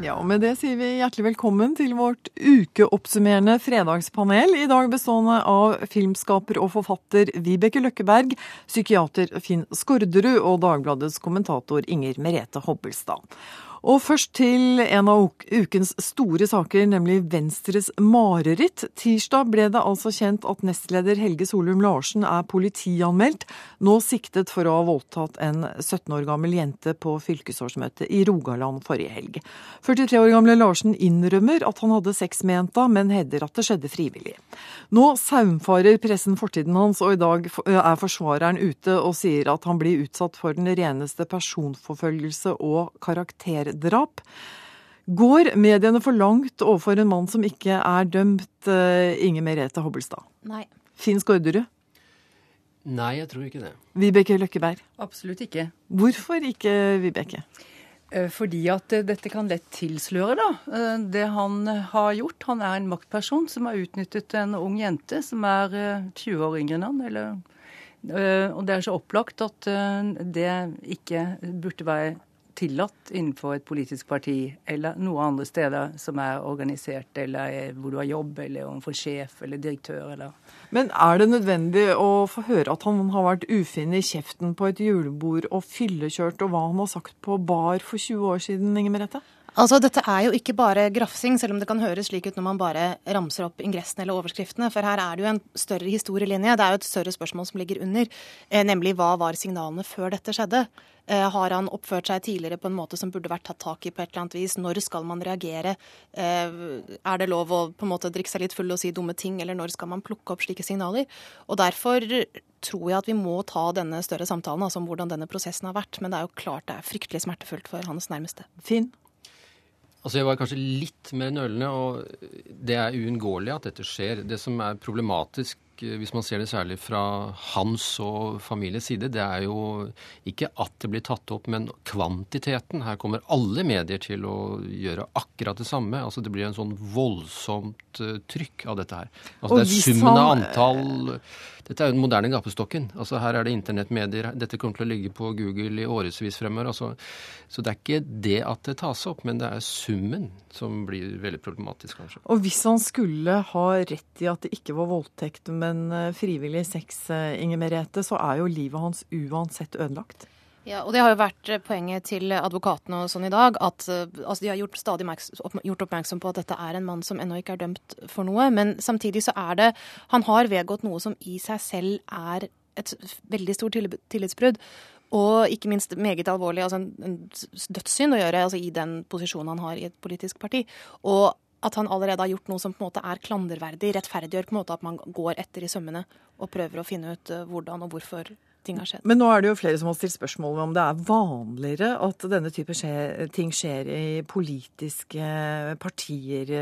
Ja, og Med det sier vi hjertelig velkommen til vårt ukeoppsummerende fredagspanel. I dag bestående av filmskaper og forfatter Vibeke Løkkeberg, psykiater Finn Skårderud og Dagbladets kommentator Inger Merete Hobbelstad. Og først til en av ukens store saker, nemlig Venstres mareritt. Tirsdag ble det altså kjent at nestleder Helge Solum Larsen er politianmeldt, nå siktet for å ha voldtatt en 17 år gammel jente på fylkesårsmøtet i Rogaland forrige helg. 43 år gamle Larsen innrømmer at han hadde sex med jenta, men hevder at det skjedde frivillig. Nå saumfarer pressen fortiden hans, og i dag er forsvareren ute og sier at han blir utsatt for den reneste personforfølgelse og karakter drap. Går mediene for langt overfor en mann som ikke er dømt, Inger Inge Merete Hobbelstad? Nei. Finn Skårderud? Nei, jeg tror ikke det. Vibeke Løkkeberg? Absolutt ikke. Hvorfor ikke Vibeke? Eh, fordi at eh, dette kan lett tilsløre da. det han har gjort. Han er en maktperson som har utnyttet en ung jente som er 20 år yngre enn han. Eller, og det er så opplagt at det ikke burde være tillatt innenfor et politisk parti eller noe andre steder som er organisert, eller hvor du har jobb, eller overfor sjef eller direktør. eller... Men er det nødvendig å få høre at han har vært ufin i kjeften på et julebord og fyllekjørt, og hva han har sagt på bar for 20 år siden, Inger Merete? Altså, Dette er jo ikke bare grafsing, selv om det kan høres slik ut når man bare ramser opp ingressene eller overskriftene. For her er det jo en større historielinje. Det er jo et større spørsmål som ligger under. Eh, nemlig hva var signalene før dette skjedde? Eh, har han oppført seg tidligere på en måte som burde vært tatt tak i på et eller annet vis? Når skal man reagere? Eh, er det lov å på en måte drikke seg litt full og si dumme ting, eller når skal man plukke opp slike signaler? Og Derfor tror jeg at vi må ta denne større samtalen altså om hvordan denne prosessen har vært. Men det er jo klart det er fryktelig smertefullt for hans nærmeste. Finn? Altså Jeg var kanskje litt mer nølende, og det er uunngåelig at dette skjer. Det som er problematisk Eh, hvis man ser det særlig fra hans og families side, det er jo ikke at det blir tatt opp, men kvantiteten. Her kommer alle medier til å gjøre akkurat det samme. Altså Det blir en sånn voldsomt uh, trykk av dette her. Altså Det er summen av antall dette er jo den moderne gapestokken. Altså Her er det internettmedier. Dette kommer til å ligge på Google i årevis fremover. Altså, så det er ikke det at det tas opp, men det er summen som blir veldig problematisk, kanskje. Og hvis han skulle ha rett i at det ikke var voldtekt, men eh, frivillig sex, eh, Inger Merete, så er jo livet hans uansett ødelagt? Ja, og Det har jo vært eh, poenget til advokatene og sånn i dag. at altså De har gjort stadig gjort oppmerksom på at dette er en mann som ennå ikke er dømt for noe. Men samtidig så er det Han har vedgått noe som i seg selv er et veldig stort tillitsbrudd. Og ikke minst meget alvorlig, altså en, en dødssynd å gjøre altså i den posisjonen han har i et politisk parti. Og at han allerede har gjort noe som på en måte er klanderverdig, rettferdiggjør på en måte at man går etter i sømmene og prøver å finne ut hvordan og hvorfor ting har skjedd. Men nå er det jo flere som har stilt spørsmål om det er vanligere at denne type skje, ting skjer i politiske partier,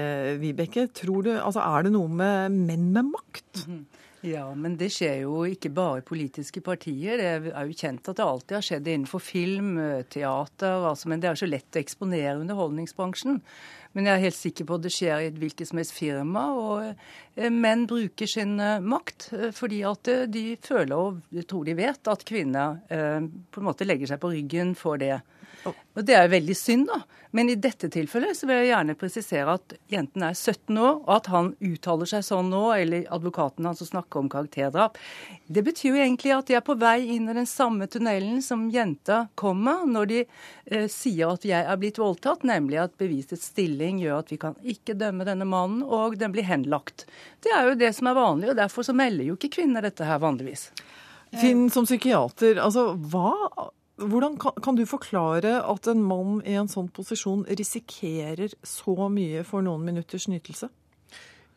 Vibeke. Tror du, altså Er det noe med menn med makt? Mm -hmm. Ja, men det skjer jo ikke bare i politiske partier. Det er jo kjent at det alltid har skjedd innenfor film, teater, altså, men det er så lett å eksponere underholdningsbransjen. Men jeg er helt sikker på at det skjer i et hvilket som helst firma. Og eh, menn bruker sin eh, makt eh, fordi at de føler og tror de vet at kvinner på en måte legger seg på ryggen for det. Og Det er veldig synd, da. Men i dette tilfellet så vil jeg gjerne presisere at jenten er 17 år, og at han uttaler seg sånn nå, eller advokaten hans som snakker om karakterdrap. Det betyr jo egentlig at de er på vei inn i den samme tunnelen som jenta kommer når de eh, sier at jeg er blitt voldtatt, nemlig at bevisets stilling gjør at vi kan ikke dømme denne mannen, og den blir henlagt. Det er jo det som er vanlig, og derfor så melder jo ikke kvinner dette her vanligvis. Finn, som psykiater, altså hva hvordan kan, kan, du forklare at en mann i en sånn posisjon risikerer så mye for noen minutters nytelse?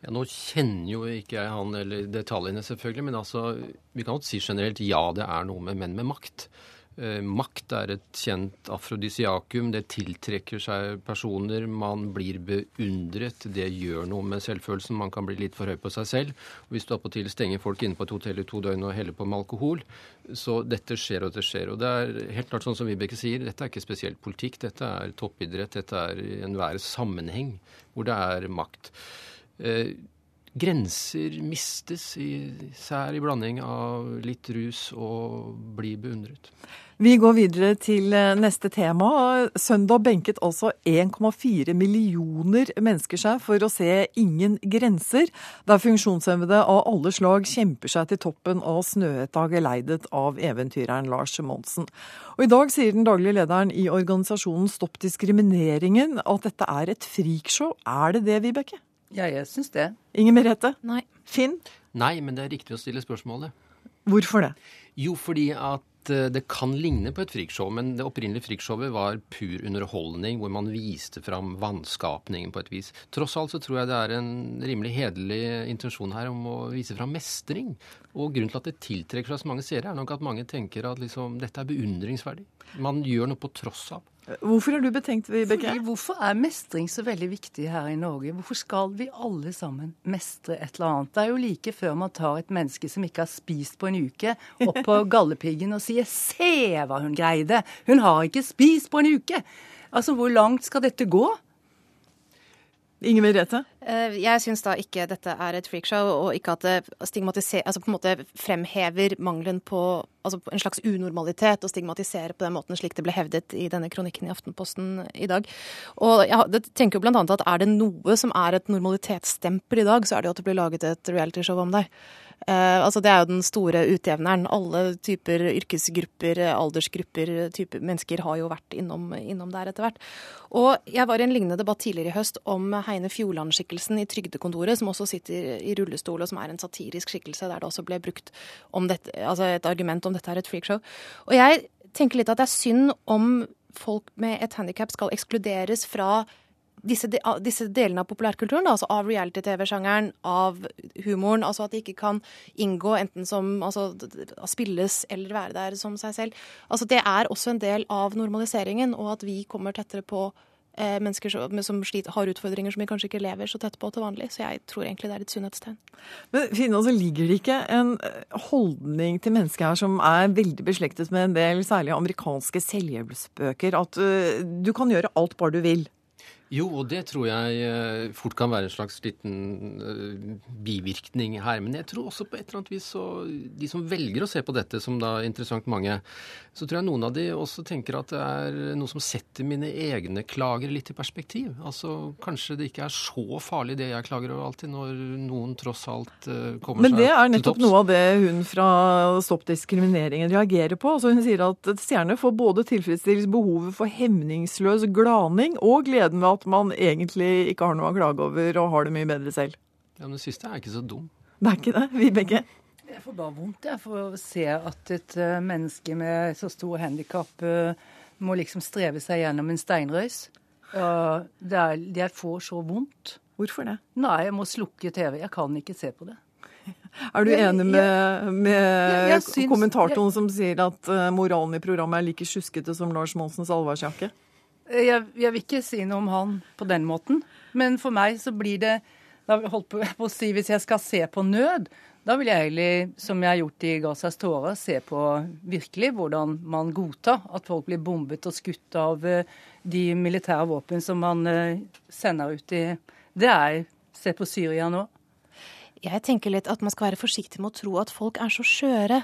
Ja, Nå kjenner jo ikke jeg han eller detaljene, selvfølgelig, men altså, vi kan godt si generelt ja, det er noe med menn med makt. Eh, makt er et kjent afrodisiakum. Det tiltrekker seg personer. Man blir beundret. Det gjør noe med selvfølelsen. Man kan bli litt for høy på seg selv. Hvis du attpåtil stenger folk inne på et hotell i to døgn og heller på med alkohol, så dette skjer og det skjer. Og det er helt klart sånn som Vibeke sier, dette er ikke spesielt politikk. Dette er toppidrett. Dette er enhver sammenheng hvor det er makt. Grenser mistes, især i blanding av litt rus og bli beundret. Vi går videre til eh, neste tema. Søndag benket altså 1,4 millioner mennesker seg for å se Ingen grenser, der funksjonshemmede av alle slag kjemper seg til toppen av snøhetta geleidet av eventyreren Lars Monsen. Og I dag sier den daglige lederen i organisasjonen Stopp diskrimineringen at dette er et frikshow. Er det det, Vibeke? Ja, jeg syns det. Inger Merete? Nei. Finn? Nei, men det er riktig å stille spørsmålet. Hvorfor det? Jo, fordi at Eh, det kan ligne på et frikshow, men det opprinnelige friksshowet var pur underholdning, hvor man viste fram vannskapningen på et vis. Tross alt så tror jeg det er en rimelig hederlig intensjon her om å vise fram mestring. Og grunnen til at det tiltrekker seg så mange seere, er nok at mange tenker at liksom, dette er beundringsverdig. Man gjør noe på tross av. Hvorfor er du betenkt, Vibeke? Hvorfor er mestring så veldig viktig her i Norge? Hvorfor skal vi alle sammen mestre et eller annet? Det er jo like før man tar et menneske som ikke har spist på en uke, opp på Galdhøpiggen og sier 'se hva hun greide'. Hun har ikke spist på en uke. Altså, hvor langt skal dette gå? Inger Merete? Eh, jeg syns da ikke dette er et freakshow, og ikke at det altså på en måte fremhever mangelen på altså en slags unormalitet og stigmatiserer på den måten slik det ble hevdet i denne kronikken i Aftenposten i dag. Og jeg tenker jo blant annet at er det noe som er et normalitetsstempel i dag, så er det jo at det blir laget et realityshow om deg. Uh, altså Det er jo den store utjevneren. Alle typer yrkesgrupper, aldersgrupper, typer mennesker har jo vært innom, innom der etter hvert. Og Jeg var i en lignende debatt tidligere i høst om Heine Fjordland-skikkelsen i Trygdekontoret, som også sitter i rullestol, og som er en satirisk skikkelse, der det også ble brukt dette, altså et argument om dette er et freakshow. Og jeg tenker litt at det er synd om folk med et handikap skal ekskluderes fra disse, de, disse, delene av populærkulturen, da, altså av reality-TV-sjangeren, av humoren, altså at de ikke kan inngå enten som altså, spilles eller være der som seg selv. Altså Det er også en del av normaliseringen, og at vi kommer tettere på eh, mennesker som, som sliter, har utfordringer som vi kanskje ikke lever så tett på til vanlig. Så jeg tror egentlig det er et sunnhetstegn. Men finne, altså ligger det ikke en eh, holdning til mennesker her som er veldig beslektet med en del særlig amerikanske selvhjelpsbøker, at uh, du kan gjøre alt bare du vil? Jo, og det tror jeg eh, fort kan være en slags liten uh, bivirkning her. Men jeg tror også på et eller annet vis så De som velger å se på dette, som da er interessant mange, så tror jeg noen av de også tenker at det er noe som setter mine egne klager litt i perspektiv. Altså kanskje det ikke er så farlig det jeg klager over alltid, når noen tross alt uh, kommer seg til topps. Men det er nettopp noe av det hun fra Stopp diskrimineringen reagerer på. Altså hun sier at stjerner får både tilfredsstille behovet for hemningsløs glaning og gleden ved at at man egentlig ikke har noe å klage over og har det mye bedre selv. Ja, Men det siste er ikke så dum. Det er ikke det, Vibeke? Jeg får bare vondt jeg, for å se at et uh, menneske med så stor handikap uh, må liksom streve seg gjennom en steinrøys. Uh, det er, jeg får så vondt. Hvorfor det? Nei, jeg må slukke TV. Jeg kan ikke se på det. Er du enig med, med kommentatoren som sier at moralen i programmet er like sjuskete som Lars Monsens allværsjakke? Jeg, jeg, vil ikke si noe om han på den måten. Men for meg så blir det da holdt på, på å si, Hvis jeg skal se på nød, da vil jeg egentlig, som jeg har gjort i Gazas tårer, se på virkelig hvordan man godtar at folk blir bombet og skutt av eh, de militære våpen som man eh, sender ut i Det er Se på Syria nå. Jeg tenker litt at man skal være forsiktig med å tro at folk er så skjøre.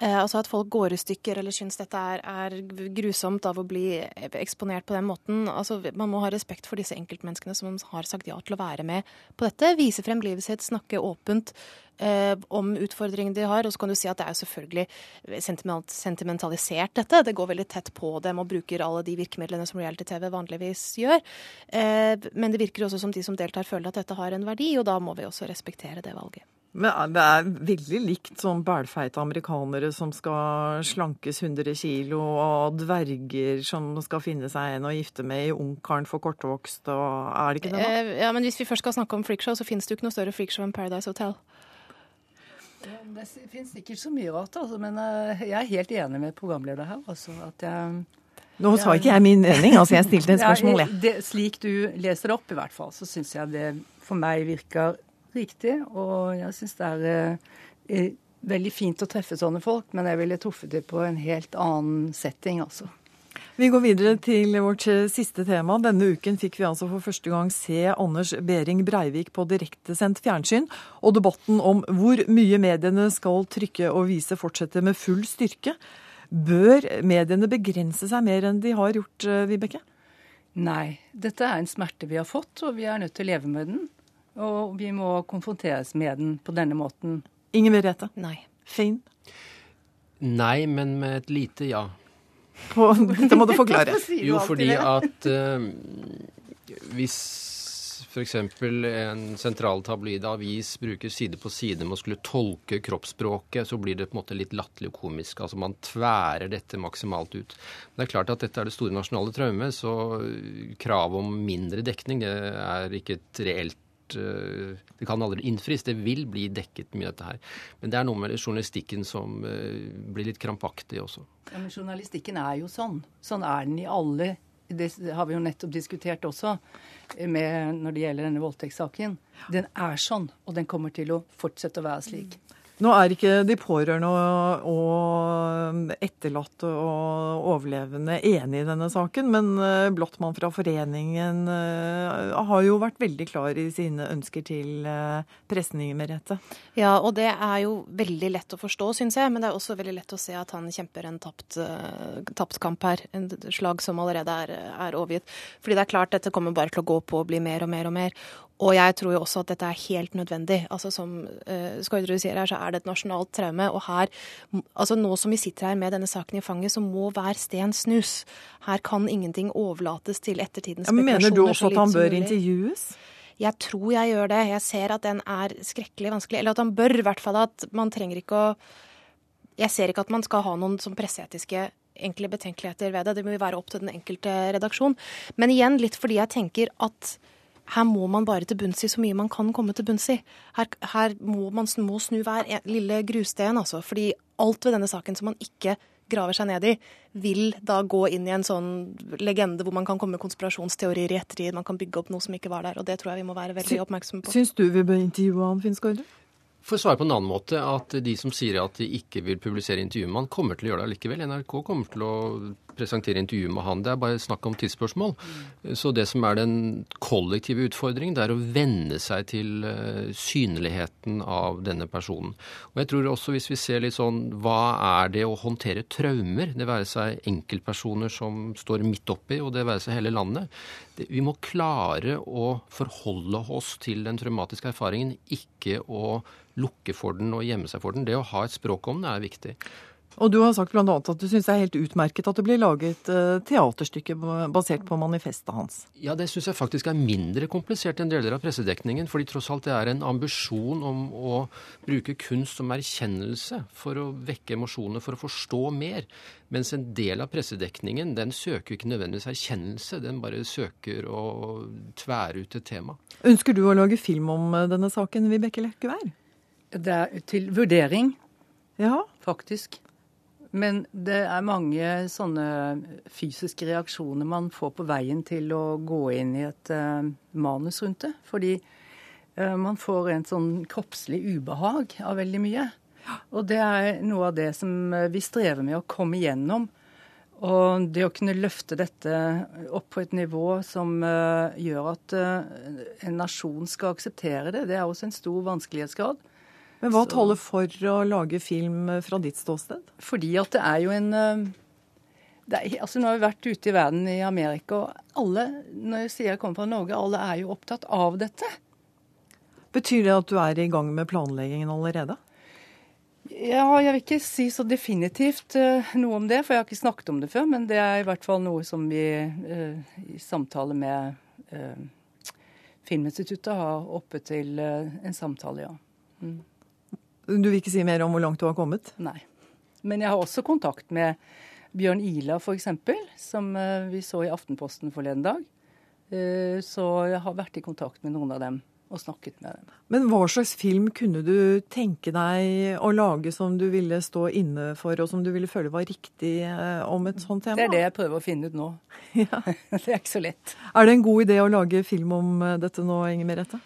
Eh, altså at folk går i stykker eller syns dette er, er, grusomt av å bli eksponert på den måten. Altså, man må ha respekt for disse enkeltmenneskene som har sagt ja til å være med på dette. Vise frem livet sitt, snakke åpent eh, om utfordringene de har. Og så kan du si at det er jo selvfølgelig sentimentalisert, dette. Det går veldig tett på dem og bruker alle de virkemidlene som reality-TV vanligvis gjør. Eh, men det virker også som de som deltar, føler at dette har en verdi, og da må vi også respektere det valget. Men det er veldig likt sånn bælfeite amerikanere som skal slankes 100 kilo, og dverger som skal finne seg en å gifte med i Ungkaren for kortvokst, og er det ikke det? Da? Eh, ja, men hvis vi først skal snakke om freakshow, så finnes det jo ikke noe større freakshow enn Paradise Hotel. Det finnes sikkert så mye rart, altså, men eh, jeg er helt enig med programleder her. Altså, at jeg nå sa ikke jeg min mening, altså jeg stilte et spørsmål, jeg. Ja, slik du leser det opp, i hvert fall, så syns jeg det for meg virker riktig. Og jeg syns det er eh, veldig fint å treffe sånne folk, men jeg ville truffet det på en helt annen setting, altså. Vi går videre til vårt eh, siste tema. Denne uken fikk vi altså for første gang se Anders Behring Breivik på direktesendt fjernsyn, og debatten om hvor mye mediene skal trykke og vise fortsetter med full styrke. Bør mediene begrense seg mer enn de har gjort, eh, Vibeke? Nei. Dette er en smerte vi har fått, og vi er nødt til å leve med den. Og vi må konfronteres med den på denne måten. Ingen Merete? Nei. Fin? Nei, men med et lite ja. På, dette må du forklare. Jo, fordi at uh, hvis f.eks. en sentral tabloid avis bruker side på side med å skulle tolke kroppsspråket, så blir det på en måte litt latterlig og komisk. Altså man tværer dette maksimalt ut. Det er klart at dette er det store nasjonale traumet, så kravet om mindre dekning det er ikke et reelt eh, det kan aldri innfris. Det vil bli dekket mye dette her. Men det er noe med journalistikken som eh, blir litt krampaktig også. Ja, men journalistikken er jo sånn. Sånn er den i alle Det har vi jo nettopp diskutert også med, når det gjelder denne voldtektssaken. Den er sånn, og den kommer til å fortsette å være slik. Nå er ikke de pårørende og etterlatte og overlevende enige i denne saken, men eh, Blottmann fra foreningen eh, har jo vært veldig klar i sine ønsker til eh, pressen, Inger Merete. Ja, og det er jo veldig lett å forstå, syns jeg, men det er også veldig lett å se at han kjemper en tapt, tapt kamp her. En slag som allerede er, er overgitt. Fordi det er klart dette kommer bare til å gå på og bli mer og mer og mer. Og jeg tror jo også at dette er helt nødvendig. Altså Som uh, Skårderud sier her, så er det et nasjonalt traume. Og her, altså nå som vi sitter her med denne saken i fanget, så må hver sten snus. Her kan ingenting overlates til ettertidens spekulasjoner. men Mener du også at han bør intervjues? Jeg tror jeg gjør det. Jeg ser at den er skrekkelig vanskelig. Eller at han bør, i hvert fall. At man trenger ikke å Jeg ser ikke at man skal ha noen som presseetiske enkle betenkeligheter ved det. Det må jo være opp til den enkelte redaksjon. Men igjen litt fordi jeg tenker at her må man bare til bunns i så mye man kan komme til bunns i. Her, her må man må snu hver lille grusten, altså. Fordi alt ved denne saken som man ikke graver seg ned i, vil da gå inn i en sånn legende hvor man kan komme med konspirasjonsteorier i ettertid. Man kan bygge opp noe som ikke var der. Og det tror jeg vi må være veldig oppmerksomme på. Syns du vi bør intervjue han, Finn Skårde? For å svare på en annen måte, at de som sier at de ikke vil publisere intervjuet med han, kommer til å gjøre det likevel. NRK kommer til å presentere intervjuet med han. Det er bare snakk om tidsspørsmål. Så det som er den kollektive utfordringen, det er å venne seg til uh, synligheten av denne personen. Og jeg tror også hvis vi ser litt sånn hva er det å håndtere traumer, det være seg enkeltpersoner som står midt oppi, og det være seg hele landet. Det, vi må klare å forholde oss til den traumatiske erfaringen, ikke å lukke for den og gjemme seg for den. Det å ha et språk om det er viktig. Og du har sagt bl.a. at du syns det er helt utmerket at det blir laget uh, teaterstykke basert på manifestet hans. Ja, det syns jeg faktisk er mindre komplisert enn deler av pressedekningen. Fordi tross alt det er en ambisjon om å bruke kunst som erkjennelse for å vekke emosjoner, for å forstå mer. Mens en del av pressedekningen den søker ikke nødvendigvis erkjennelse, den bare søker å tvære ut et tema. Ønsker du å lage film om eh, denne saken, Vibeke Lekkevær? Det er til vurdering. Ja. Faktisk. Men det er mange sånne fysiske reaksjoner man får på veien til å gå inn i et uh, manus rundt det. Fordi uh, man får en sånn kroppslig ubehag av veldig mye. Og det er noe av det som vi strever med å komme igjennom. Og det å kunne løfte dette opp på et nivå som uh, gjør at en nasjon skal akseptere det, det er også en stor vanskelighetsgrad. Men hva taler for å lage film fra ditt ståsted? Fordi at det er jo en eh, er, altså Nå har vi vært ute i verden i Amerika, og alle når jeg sier jeg kommer fra Norge, alle er jo opptatt av dette. Betyr det at du er i gang med planleggingen allerede? Ja, jeg vil ikke si så definitivt uh, noe om det, for jeg har ikke snakket om det før. Men det er i hvert fall noe som vi uh, i samtale med Filminstituttet har oppe til en samtale, ja. Mm. Du vil ikke si mer om hvor langt du har kommet? Nei. Men jeg har også kontakt med Bjørn Ila f.eks., som eh, vi så i Aftenposten forleden dag. Eh, så jeg har vært i kontakt med noen av dem og snakket med dem. Men hva slags film kunne du tenke deg å lage som du ville stå inne for, og som du ville føle var riktig eh, om et sånt tema? Det er det jeg prøver å finne ut nå. Ja. det er ikke så lett. Er det en god idé å lage film om dette nå, Inger Merete?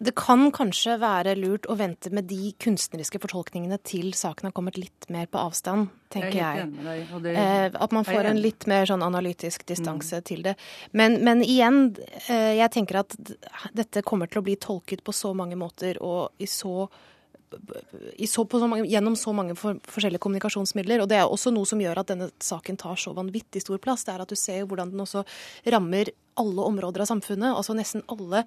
Det kan kanskje være lurt å vente med de kunstneriske fortolkningene til saken har kommet litt mer på avstand, tenker jeg. jeg. Det, eh, at man får en litt mer sånn analytisk distanse mm. til det. Men, men igjen, eh, jeg tenker at dette kommer til å bli tolket på så mange måter og i så så, så mange, gjennom så mange for, forskjellige kommunikasjonsmidler. Og det er også noe som gjør at denne saken tar så vanvittig stor plass. Det er at du ser hvordan den også rammer alle områder av samfunnet. altså Nesten alle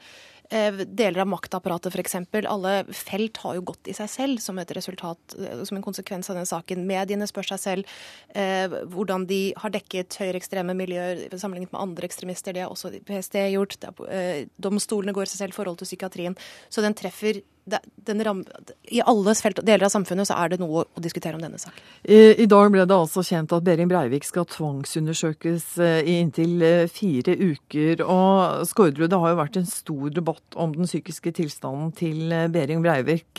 eh, deler av maktapparatet f.eks. Alle felt har jo gått i seg selv som et resultat, eh, som en konsekvens av den saken. Mediene spør seg selv eh, hvordan de har dekket høyreekstreme miljøer sammenlignet med andre ekstremister. Det har også PST gjort. Er, eh, domstolene går i seg selv i forhold til psykiatrien. Så den treffer ram, I alle deler av samfunnet så er det noe å diskutere om denne saken. I, I, dag ble det altså kjent at Behring Breivik skal tvangsundersøkes eh, i inntil eh, fire uker. Og Skårderud, det har jo vært en stor debatt om den psykiske tilstanden til eh, Behring Breivik.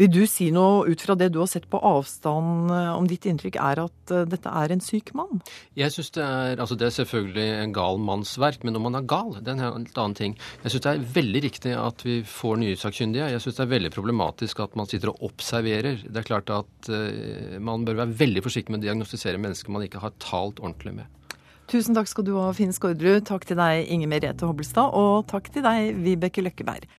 Vil du si noe ut fra det du har sett på avstand, om ditt inntrykk er at dette er en syk mann? Jeg synes det er, altså det er selvfølgelig en gal manns verk, men om man er gal, det er en helt annen ting. Jeg syns det er veldig riktig at vi får nye sakkyndige media. Jeg syns det er veldig problematisk at man sitter og observerer. Det er klart at uh, man bør være veldig forsiktig med å diagnostisere mennesker man ikke har talt ordentlig med. Tusen takk skal du ha, Finn Skårderud. Takk til deg, Inger Merete Hobbelstad. Og takk til deg, Vibeke Løkkeberg.